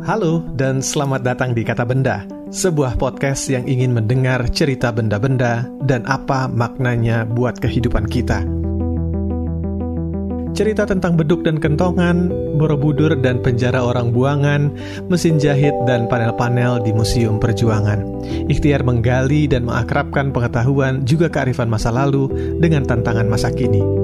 Halo dan selamat datang di Kata Benda, sebuah podcast yang ingin mendengar cerita benda-benda dan apa maknanya buat kehidupan kita. Cerita tentang beduk dan kentongan, borobudur dan penjara orang buangan, mesin jahit dan panel-panel di Museum Perjuangan. Ikhtiar menggali dan mengakrabkan pengetahuan juga kearifan masa lalu dengan tantangan masa kini.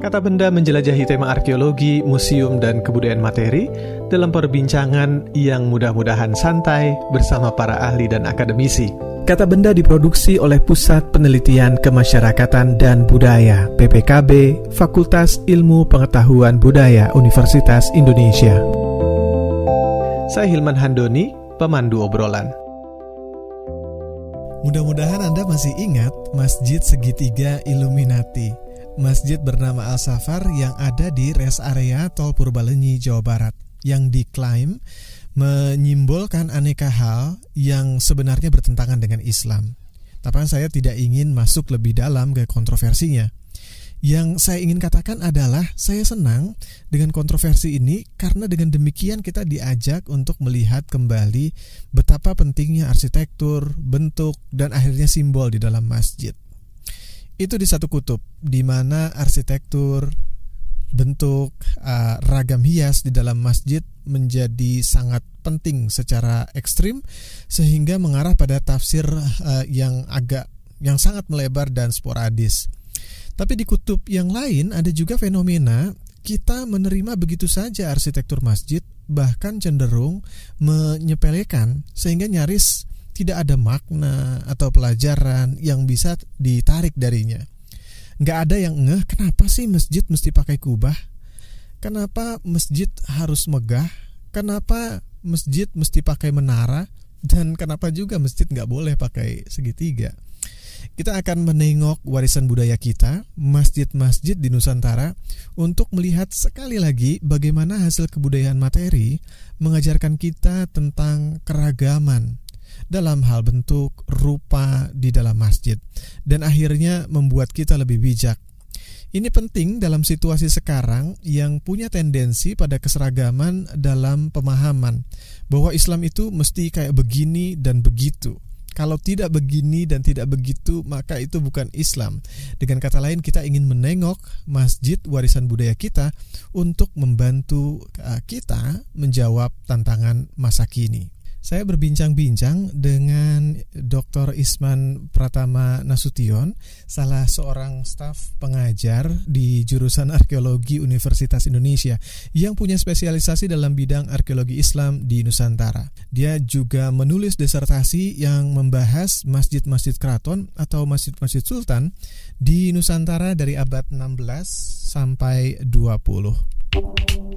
Kata benda menjelajahi tema arkeologi, museum, dan kebudayaan materi dalam perbincangan yang mudah-mudahan santai bersama para ahli dan akademisi. Kata benda diproduksi oleh Pusat Penelitian Kemasyarakatan dan Budaya PPKB Fakultas Ilmu Pengetahuan Budaya Universitas Indonesia. Saya Hilman Handoni, pemandu obrolan. Mudah-mudahan Anda masih ingat Masjid Segitiga Illuminati masjid bernama Al-Safar yang ada di rest area Tol Purbalenyi, Jawa Barat yang diklaim menyimbolkan aneka hal yang sebenarnya bertentangan dengan Islam. Tapi saya tidak ingin masuk lebih dalam ke kontroversinya. Yang saya ingin katakan adalah saya senang dengan kontroversi ini karena dengan demikian kita diajak untuk melihat kembali betapa pentingnya arsitektur, bentuk, dan akhirnya simbol di dalam masjid itu di satu kutub di mana arsitektur bentuk uh, ragam hias di dalam masjid menjadi sangat penting secara ekstrim sehingga mengarah pada tafsir uh, yang agak yang sangat melebar dan sporadis. Tapi di kutub yang lain ada juga fenomena kita menerima begitu saja arsitektur masjid bahkan cenderung menyepelekan sehingga nyaris tidak ada makna atau pelajaran yang bisa ditarik darinya. Nggak ada yang ngeh kenapa sih masjid mesti pakai kubah? Kenapa masjid harus megah? Kenapa masjid mesti pakai menara? Dan kenapa juga masjid nggak boleh pakai segitiga? Kita akan menengok warisan budaya kita, masjid-masjid di Nusantara, untuk melihat sekali lagi bagaimana hasil kebudayaan materi mengajarkan kita tentang keragaman, dalam hal bentuk, rupa di dalam masjid, dan akhirnya membuat kita lebih bijak. Ini penting dalam situasi sekarang yang punya tendensi pada keseragaman dalam pemahaman bahwa Islam itu mesti kayak begini dan begitu. Kalau tidak begini dan tidak begitu, maka itu bukan Islam. Dengan kata lain, kita ingin menengok masjid warisan budaya kita untuk membantu uh, kita menjawab tantangan masa kini. Saya berbincang-bincang dengan Dr. Isman Pratama Nasution, salah seorang staf pengajar di jurusan arkeologi Universitas Indonesia yang punya spesialisasi dalam bidang arkeologi Islam di Nusantara. Dia juga menulis disertasi yang membahas masjid-masjid keraton atau masjid-masjid sultan di Nusantara dari abad 16 sampai 20.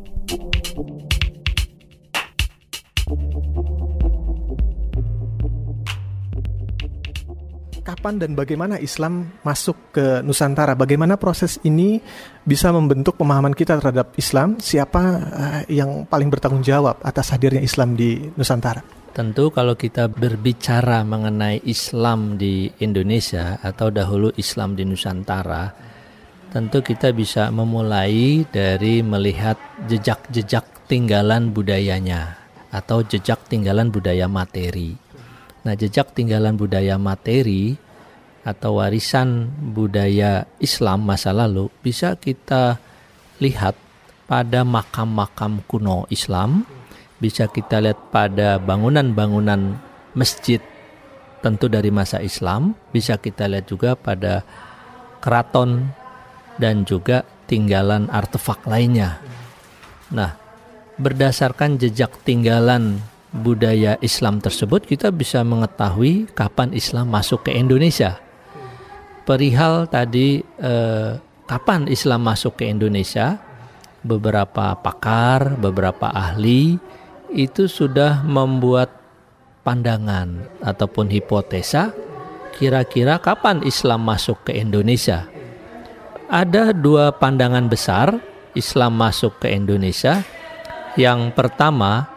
Kapan dan bagaimana Islam masuk ke Nusantara? Bagaimana proses ini bisa membentuk pemahaman kita terhadap Islam? Siapa uh, yang paling bertanggung jawab atas hadirnya Islam di Nusantara? Tentu kalau kita berbicara mengenai Islam di Indonesia atau dahulu Islam di Nusantara, tentu kita bisa memulai dari melihat jejak-jejak tinggalan budayanya atau jejak tinggalan budaya materi. Nah, jejak tinggalan budaya materi atau warisan budaya Islam masa lalu bisa kita lihat pada makam-makam kuno Islam, bisa kita lihat pada bangunan-bangunan masjid tentu dari masa Islam, bisa kita lihat juga pada keraton dan juga tinggalan artefak lainnya. Nah, berdasarkan jejak tinggalan budaya Islam tersebut kita bisa mengetahui kapan Islam masuk ke Indonesia. Perihal tadi eh, kapan Islam masuk ke Indonesia, beberapa pakar, beberapa ahli itu sudah membuat pandangan ataupun hipotesa kira-kira kapan Islam masuk ke Indonesia. Ada dua pandangan besar Islam masuk ke Indonesia. Yang pertama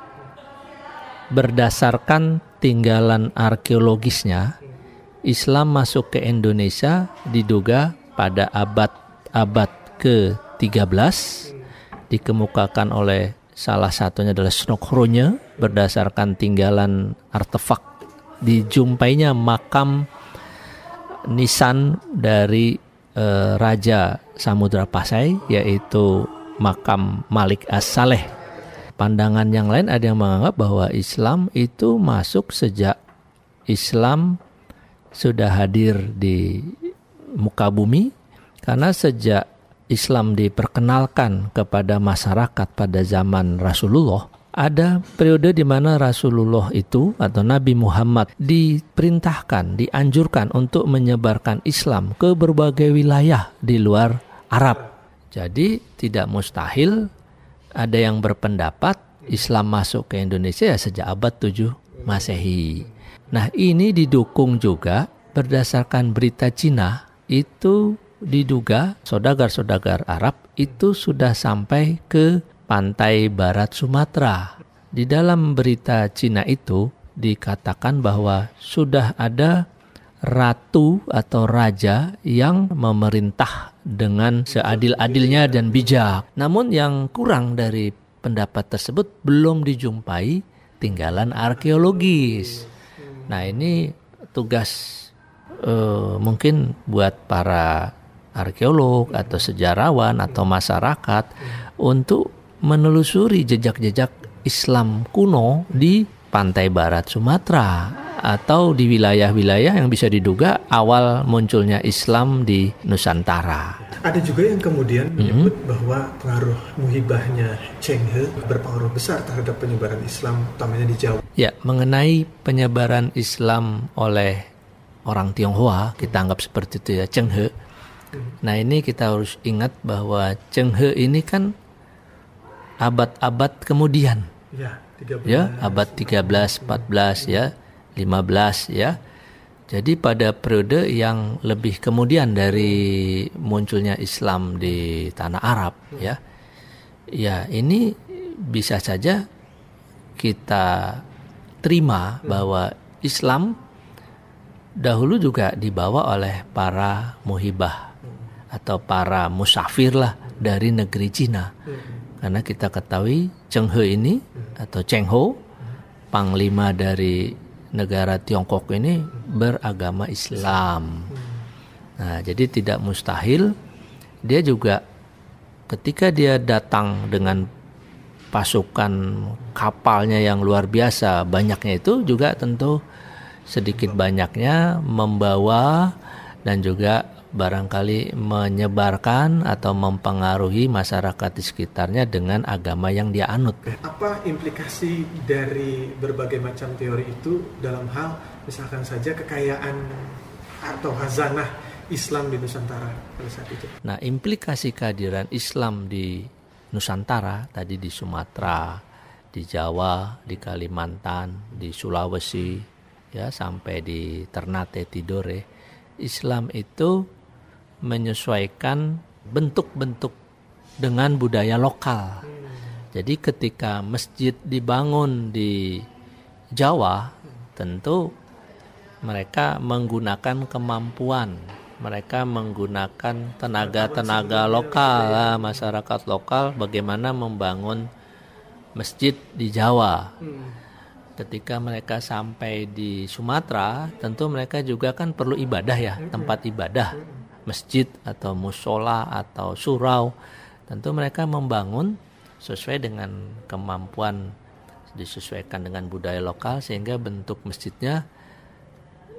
berdasarkan tinggalan arkeologisnya, Islam masuk ke Indonesia diduga pada abad-abad ke-13 dikemukakan oleh Salah satunya adalah Snokronya berdasarkan tinggalan artefak dijumpainya makam nisan dari eh, Raja Samudra Pasai yaitu makam Malik As-Saleh. Pandangan yang lain ada yang menganggap bahwa Islam itu masuk sejak Islam sudah hadir di muka bumi karena sejak Islam diperkenalkan kepada masyarakat pada zaman Rasulullah ada periode di mana Rasulullah itu atau Nabi Muhammad diperintahkan, dianjurkan untuk menyebarkan Islam ke berbagai wilayah di luar Arab. Jadi tidak mustahil ada yang berpendapat Islam masuk ke Indonesia ya sejak abad 7 Masehi. Nah, ini didukung juga berdasarkan berita Cina itu diduga saudagar-saudagar Arab itu sudah sampai ke pantai barat Sumatera. Di dalam berita Cina itu dikatakan bahwa sudah ada ratu atau raja yang memerintah dengan seadil-adilnya dan bijak. Namun yang kurang dari pendapat tersebut belum dijumpai tinggalan arkeologis. Nah, ini tugas uh, mungkin buat para arkeolog atau sejarawan atau masyarakat untuk menelusuri jejak-jejak Islam kuno di pantai barat Sumatera atau di wilayah-wilayah yang bisa diduga awal munculnya Islam di Nusantara. Ada juga yang kemudian mhm. menyebut mm -hmm. bahwa pengaruh muhibahnya Cheng He berpengaruh besar terhadap penyebaran Islam, utamanya di Jawa. Ya, mengenai penyebaran Islam oleh orang Tionghoa, kita anggap seperti itu ya, Cheng He. Nah ini kita harus ingat bahwa Cheng He ini kan abad-abad kemudian. Ya, 13. ya abad 13, 14 ya 15 ya. Jadi pada periode yang lebih kemudian dari munculnya Islam di tanah Arab ya. Ya, ini bisa saja kita terima bahwa Islam dahulu juga dibawa oleh para muhibah atau para musafir lah dari negeri Cina. Karena kita ketahui Cheng He ini atau Cheng Ho panglima dari negara Tiongkok ini beragama Islam. Nah, jadi tidak mustahil dia juga ketika dia datang dengan pasukan kapalnya yang luar biasa banyaknya itu juga tentu sedikit banyaknya membawa dan juga barangkali menyebarkan atau mempengaruhi masyarakat di sekitarnya dengan agama yang dia anut. Apa implikasi dari berbagai macam teori itu dalam hal misalkan saja kekayaan atau hazanah Islam di Nusantara pada saat itu? Nah, implikasi kehadiran Islam di Nusantara tadi di Sumatera, di Jawa, di Kalimantan, di Sulawesi, ya sampai di Ternate Tidore, Islam itu menyesuaikan bentuk-bentuk dengan budaya lokal. Jadi ketika masjid dibangun di Jawa, tentu mereka menggunakan kemampuan, mereka menggunakan tenaga-tenaga lokal, masyarakat lokal bagaimana membangun masjid di Jawa. Ketika mereka sampai di Sumatera, tentu mereka juga kan perlu ibadah ya, tempat ibadah masjid atau musola atau surau tentu mereka membangun sesuai dengan kemampuan disesuaikan dengan budaya lokal sehingga bentuk masjidnya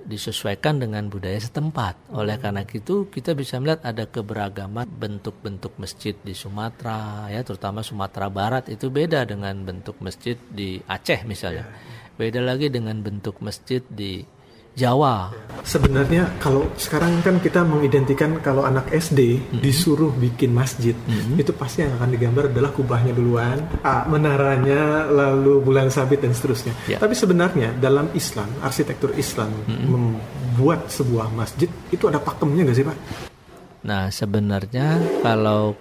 disesuaikan dengan budaya setempat. Oleh karena itu kita bisa melihat ada keberagaman bentuk-bentuk masjid di Sumatera ya terutama Sumatera Barat itu beda dengan bentuk masjid di Aceh misalnya. Beda lagi dengan bentuk masjid di Jawa. Sebenarnya kalau sekarang kan kita mengidentikan kalau anak SD mm-hmm. disuruh bikin masjid, mm-hmm. itu pasti yang akan digambar adalah kubahnya duluan, menaranya, lalu bulan sabit dan seterusnya. Yeah. Tapi sebenarnya dalam Islam, arsitektur Islam mm-hmm. membuat sebuah masjid itu ada pakemnya nggak sih Pak? Nah sebenarnya kalau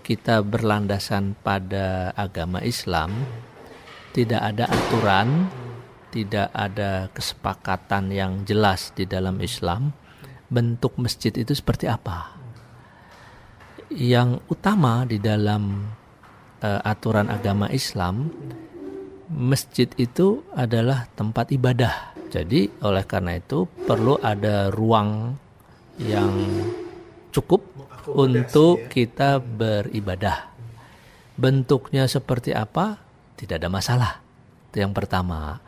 kita berlandasan pada agama Islam, tidak ada aturan tidak ada kesepakatan yang jelas di dalam Islam bentuk masjid itu seperti apa. Yang utama di dalam uh, aturan agama Islam, masjid itu adalah tempat ibadah. Jadi oleh karena itu perlu ada ruang yang cukup untuk ya. kita beribadah. Bentuknya seperti apa? Tidak ada masalah. Itu yang pertama.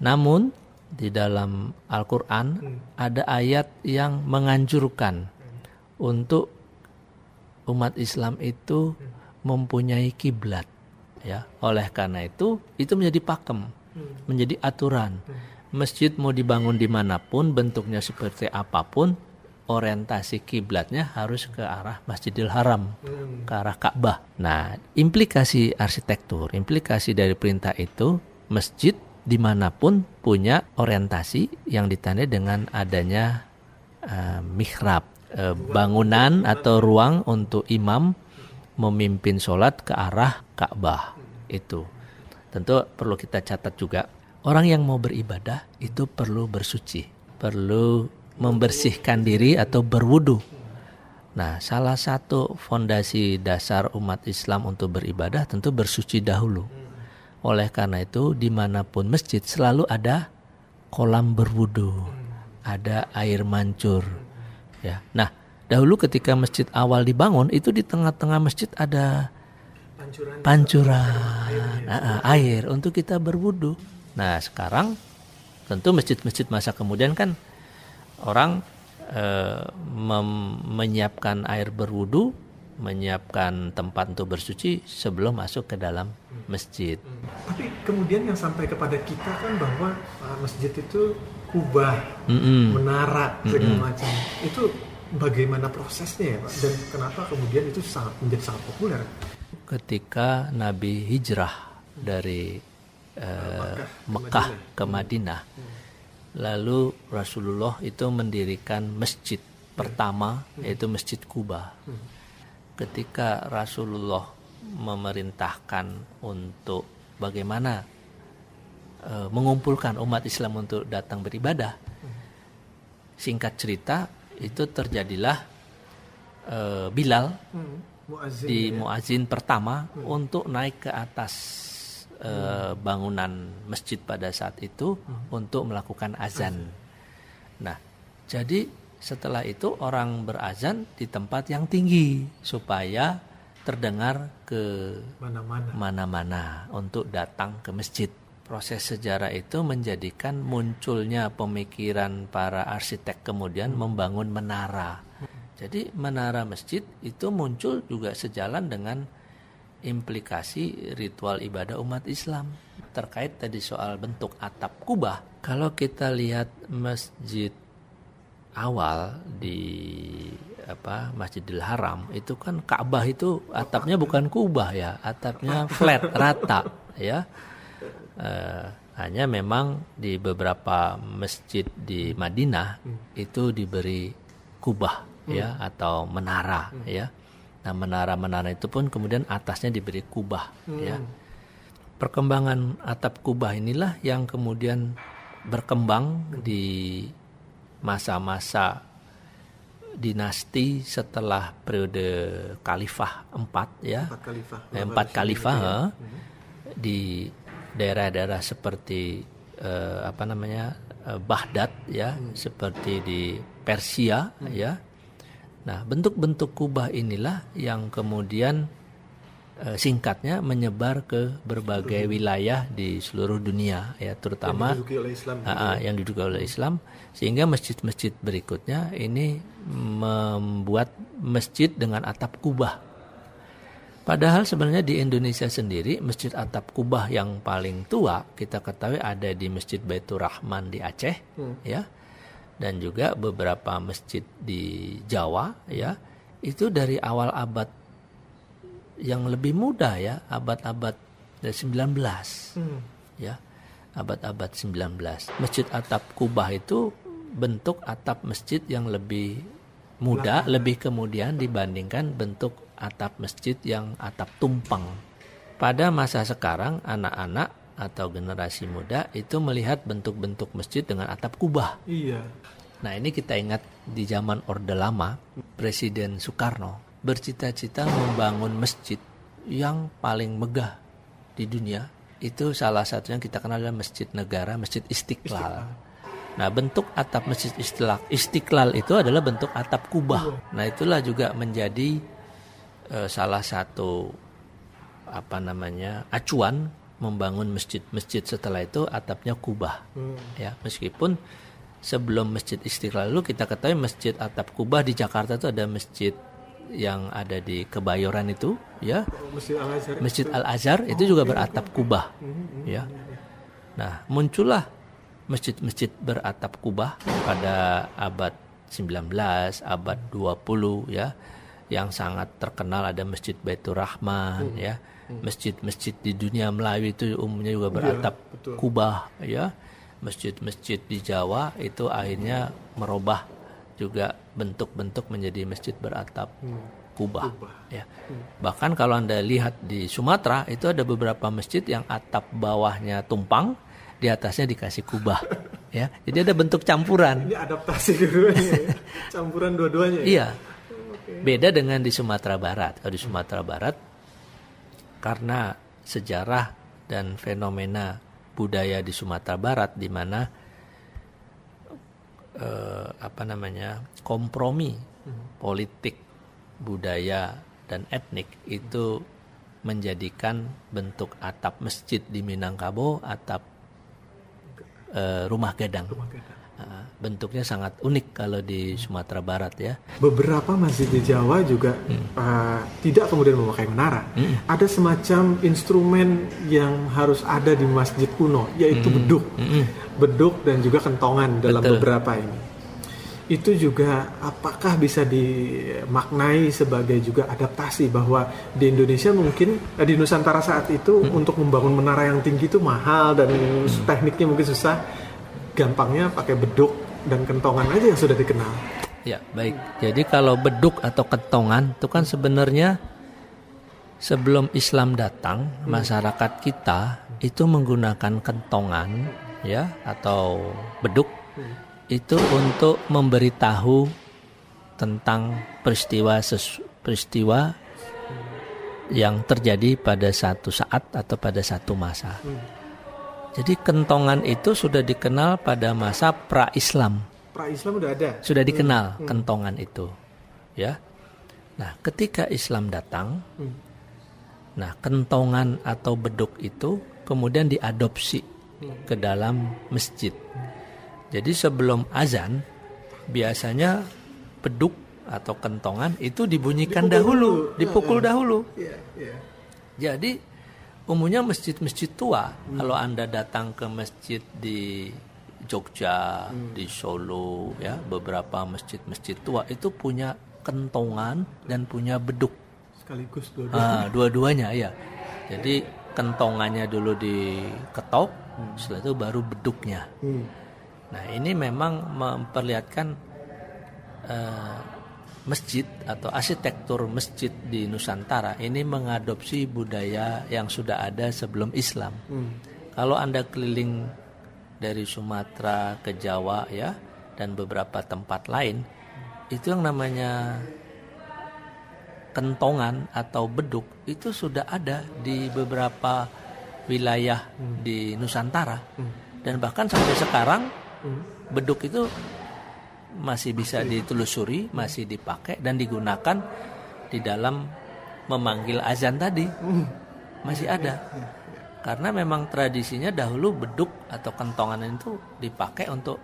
Namun di dalam Al-Qur'an hmm. ada ayat yang menganjurkan untuk umat Islam itu hmm. mempunyai kiblat ya oleh karena itu itu menjadi pakem hmm. menjadi aturan hmm. masjid mau dibangun di mana pun bentuknya seperti apa pun orientasi kiblatnya harus ke arah Masjidil Haram, hmm. ke arah Ka'bah. Nah, implikasi arsitektur, implikasi dari perintah itu, masjid di mana pun punya orientasi yang ditandai dengan adanya uh, mihrab, uh, bangunan atau ruang untuk imam memimpin sholat ke arah Ka'bah itu. Tentu perlu kita catat juga orang yang mau beribadah itu perlu bersuci, perlu membersihkan diri atau berwudu. Nah, salah satu fondasi dasar umat Islam untuk beribadah tentu bersuci dahulu. Oleh karena itu, di mana pun masjid selalu ada kolam berwudu, ada air mancur. Ya, nah Dahulu ketika masjid awal dibangun itu di tengah-tengah masjid ada pancuran, pancuran air, air untuk kita berwudu. Nah sekarang tentu masjid-masjid masa kemudian kan orang e, menyiapkan air berwudu, menyiapkan tempat untuk bersuci sebelum masuk ke dalam masjid. Tapi kemudian yang sampai kepada kita kan bahwa uh, masjid itu kubah, mm -mm. menara segala mm macam. Itu bagaimana prosesnya ya Pak dan kenapa kemudian itu sangat menjadi sangat populer ketika Nabi hijrah dari uh, Mekah, ke Madinah hmm. lalu Rasulullah itu mendirikan masjid pertama hmm. yaitu Masjid Kuba hmm. Ketika Rasulullah memerintahkan untuk bagaimana uh, mengumpulkan umat Islam untuk datang beribadah singkat cerita itu terjadilah uh, Bilal hmm, muazin, di ya. muazin pertama hmm. untuk naik ke atas uh, bangunan masjid pada saat itu hmm. untuk melakukan azan. Nah, jadi setelah itu orang berazan di tempat yang tinggi supaya terdengar ke mana-mana untuk datang ke masjid proses sejarah itu menjadikan munculnya pemikiran para arsitek kemudian membangun menara. Jadi menara masjid itu muncul juga sejalan dengan implikasi ritual ibadah umat Islam. Terkait tadi soal bentuk atap kubah, kalau kita lihat masjid awal di apa Masjidil Haram itu kan Ka'bah itu atapnya bukan kubah ya, atapnya flat rata ya uh, hanya memang di beberapa masjid di Madinah hmm. itu diberi kubah hmm. ya atau menara hmm. ya. Nah menara-menara itu pun kemudian atasnya diberi kubah hmm. ya. Perkembangan atap kubah inilah yang kemudian berkembang hmm. di masa-masa dinasti setelah periode khalifah empat ya empat khalifah, eh, empat khalifah ya. hmm. di daerah-daerah seperti uh, apa namanya uh, Baghdad ya hmm. seperti di Persia hmm. ya nah bentuk-bentuk kubah inilah yang kemudian singkatnya menyebar ke berbagai wilayah di seluruh dunia ya terutama yang diduduki oleh Islam, uh, yang diduduki oleh Islam sehingga masjid-masjid berikutnya ini membuat masjid dengan atap kubah Padahal sebenarnya di Indonesia sendiri masjid atap kubah yang paling tua kita ketahui ada di Masjid Baitur Rahman di Aceh hmm. ya. Dan juga beberapa masjid di Jawa ya. Itu dari awal abad yang lebih muda ya, abad-abad 19. Hmm. Ya. Abad-abad 19. Masjid atap kubah itu bentuk atap masjid yang lebih muda, lebih kemudian dibandingkan bentuk atap masjid yang atap tumpang. Pada masa sekarang anak-anak atau generasi muda itu melihat bentuk-bentuk masjid dengan atap kubah. Iya. Nah, ini kita ingat di zaman Orde Lama, Presiden Soekarno bercita-cita membangun masjid yang paling megah di dunia itu salah satunya kita kenal adalah masjid negara, masjid Istiqlal. Nah, bentuk atap masjid Istiqlal, Istiqlal itu adalah bentuk atap kubah. Nah, itulah juga menjadi uh, salah satu apa namanya acuan membangun masjid-masjid setelah itu atapnya kubah. Hmm. Ya, meskipun sebelum masjid Istiqlal itu kita ketahui masjid atap kubah di Jakarta itu ada masjid yang ada di Kebayoran itu ya. Masjid Al Azhar itu juga beratap kubah ya. Nah muncullah masjid-masjid beratap kubah pada abad 19 abad 20 ya yang sangat terkenal ada Masjid Baitur Rahman ya. Masjid-masjid di dunia Melayu itu umumnya juga iya, beratap kubah ya. Masjid-masjid di Jawa itu akhirnya merubah juga bentuk-bentuk menjadi masjid beratap hmm. kubah, kubah. ya. Hmm. Bahkan kalau Anda lihat di Sumatera itu ada beberapa masjid yang atap bawahnya tumpang, di atasnya dikasih kubah. ya. Jadi ada bentuk campuran. Ini adaptasi dua-duanya ya? Campuran dua-duanya. Ya? Iya. Beda dengan di Sumatera Barat. Kalau di Sumatera Barat karena sejarah dan fenomena budaya di Sumatera Barat di mana eh, apa namanya kompromi hmm. politik budaya dan etnik itu menjadikan bentuk atap masjid di Minangkabau atap eh, rumah gadang. Rumah gadang. Bentuknya sangat unik kalau di Sumatera Barat ya. Beberapa masjid di Jawa juga hmm. uh, tidak kemudian memakai menara. Hmm. Ada semacam instrumen yang harus ada di masjid kuno, yaitu hmm. beduk. Hmm beduk dan juga kentongan dalam Betul. beberapa ini. Itu juga apakah bisa dimaknai sebagai juga adaptasi bahwa di Indonesia mungkin eh, di Nusantara saat itu hmm. untuk membangun menara yang tinggi itu mahal dan hmm. tekniknya mungkin susah. Gampangnya pakai beduk dan kentongan aja yang sudah dikenal. Ya, baik. Jadi kalau beduk atau kentongan itu kan sebenarnya sebelum Islam datang, hmm. masyarakat kita itu menggunakan kentongan ya atau beduk hmm. itu untuk memberitahu tentang peristiwa sesu, peristiwa yang terjadi pada satu saat atau pada satu masa. Hmm. Jadi kentongan itu sudah dikenal pada masa pra-Islam. Pra-Islam sudah ada. Sudah dikenal hmm. kentongan itu. Ya. Nah, ketika Islam datang, hmm. nah kentongan atau beduk itu kemudian diadopsi ke dalam masjid. Jadi sebelum azan biasanya beduk atau kentongan itu dibunyikan dipukul dahulu, dulu. dipukul uh, dahulu. Yeah, yeah. Jadi umumnya masjid-masjid tua hmm. kalau anda datang ke masjid di Jogja, hmm. di Solo, ya beberapa masjid-masjid tua itu punya kentongan dan punya beduk. Sekaligus dua-duanya. Ah, dua-duanya ya. Jadi kentongannya dulu diketok, hmm. setelah itu baru beduknya. Hmm. Nah ini memang memperlihatkan uh, masjid atau arsitektur masjid di Nusantara ini mengadopsi budaya yang sudah ada sebelum Islam. Hmm. Kalau anda keliling dari Sumatera ke Jawa ya dan beberapa tempat lain, itu yang namanya kentongan atau beduk itu sudah ada di beberapa wilayah hmm. di Nusantara hmm. dan bahkan sampai sekarang hmm. beduk itu masih bisa ditelusuri, masih dipakai dan digunakan di dalam memanggil azan tadi. Hmm. masih ada. karena memang tradisinya dahulu beduk atau kentongan itu dipakai untuk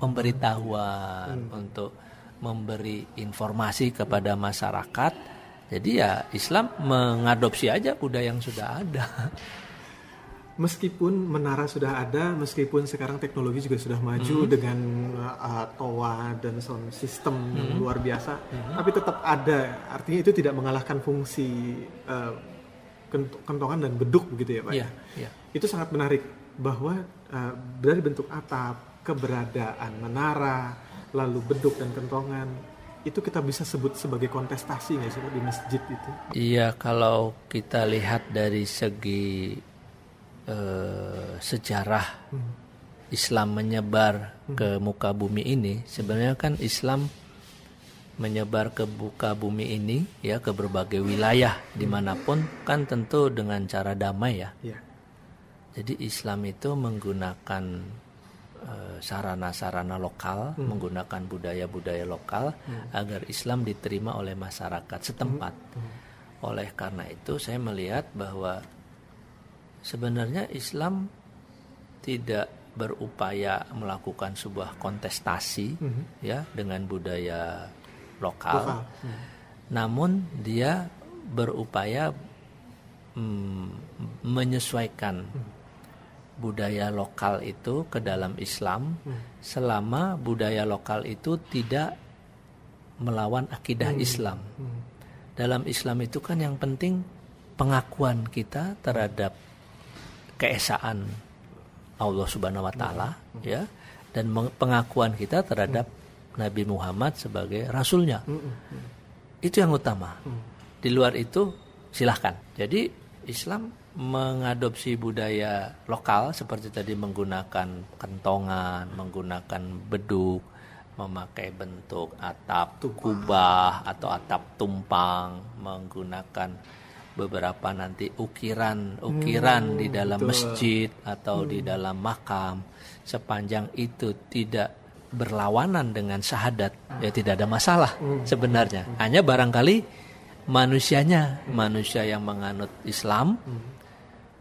pemberitahuan hmm. untuk memberi informasi kepada masyarakat. Jadi ya Islam mengadopsi aja budaya yang sudah ada meskipun menara sudah ada, meskipun sekarang teknologi juga sudah maju mm -hmm. dengan uh, toa dan sound system mm -hmm. yang luar biasa, mm -hmm. tapi tetap ada. Artinya itu tidak mengalahkan fungsi uh, kentongan dan beduk begitu ya pak. Yeah, yeah. Itu sangat menarik bahwa uh, dari bentuk atap, keberadaan menara, lalu beduk dan kentongan itu kita bisa sebut sebagai kontestasi nggak sih di masjid itu? Iya, kalau kita lihat dari segi Eh, sejarah hmm. Islam menyebar hmm. ke muka bumi ini sebenarnya kan Islam menyebar ke buka bumi ini ya ke berbagai wilayah di mana pun kan tentu dengan cara damai ya. Ya. Jadi Islam itu menggunakan eh, sarana-sarana lokal, menggunakan budaya-budaya lokal agar Islam diterima oleh masyarakat setempat. Oleh karena itu saya melihat bahwa sebenarnya Islam tidak berupaya melakukan sebuah kontestasi ya dengan budaya lokal, Lokal. namun dia berupaya mm, menyesuaikan budaya lokal itu ke dalam Islam selama budaya lokal itu tidak melawan akidah Islam. Dalam Islam itu kan yang penting pengakuan kita terhadap keesaan Allah Subhanahu wa taala ya dan pengakuan kita terhadap Nabi Muhammad sebagai rasulnya. Itu yang utama. Di luar itu silahkan. Jadi Islam mengadopsi budaya lokal seperti tadi menggunakan kentongan, menggunakan beduk, memakai bentuk atap kubah atau atap tumpang, menggunakan beberapa nanti ukiran-ukiran di dalam masjid atau di dalam makam. Sepanjang itu tidak berlawanan dengan syahadat ya tidak ada masalah sebenarnya. Hanya barangkali manusianya manusia yang menganut Islam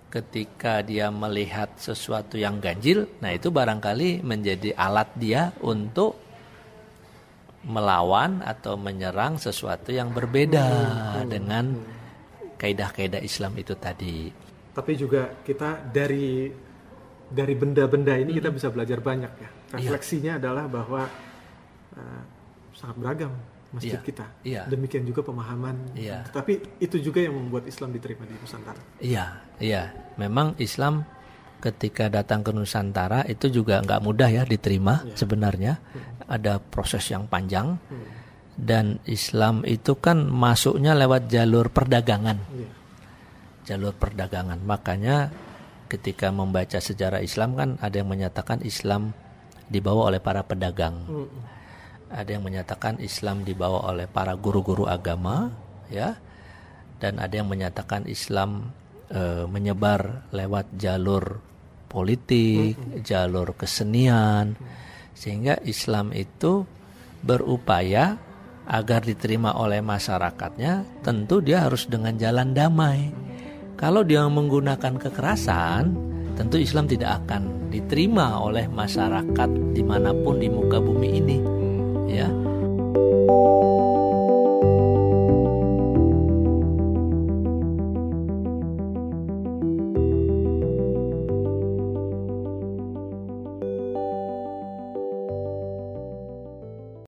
ketika dia melihat sesuatu yang ganjil nah itu barangkali menjadi alat dia untuk melawan atau menyerang sesuatu yang berbeda dengan kaidah-kaidah Islam itu tadi Tapi juga kita dari dari benda-benda ini kita bisa belajar banyak ya. Refleksinya adalah bahwa uh, sangat beragam masjid Iya. kita. Iya. Demikian juga pemahaman. Iya. Tetapi itu juga yang membuat Islam diterima di Nusantara. Iya, iya. Memang Islam ketika datang ke Nusantara itu juga nggak mudah ya diterima sebenarnya. Ada proses yang panjang dan Islam itu kan masuknya lewat jalur perdagangan. Iya. Jalur perdagangan. Makanya ketika membaca sejarah Islam kan ada yang menyatakan Islam dibawa oleh para pedagang. Ada yang menyatakan Islam dibawa oleh para guru-guru agama, ya. Dan ada yang menyatakan Islam eh, menyebar lewat jalur politik, jalur kesenian, sehingga Islam itu berupaya agar diterima oleh masyarakatnya, tentu dia harus dengan jalan damai. Kalau dia menggunakan kekerasan, tentu Islam tidak akan diterima oleh masyarakat di mana pun di muka bumi ini, ya.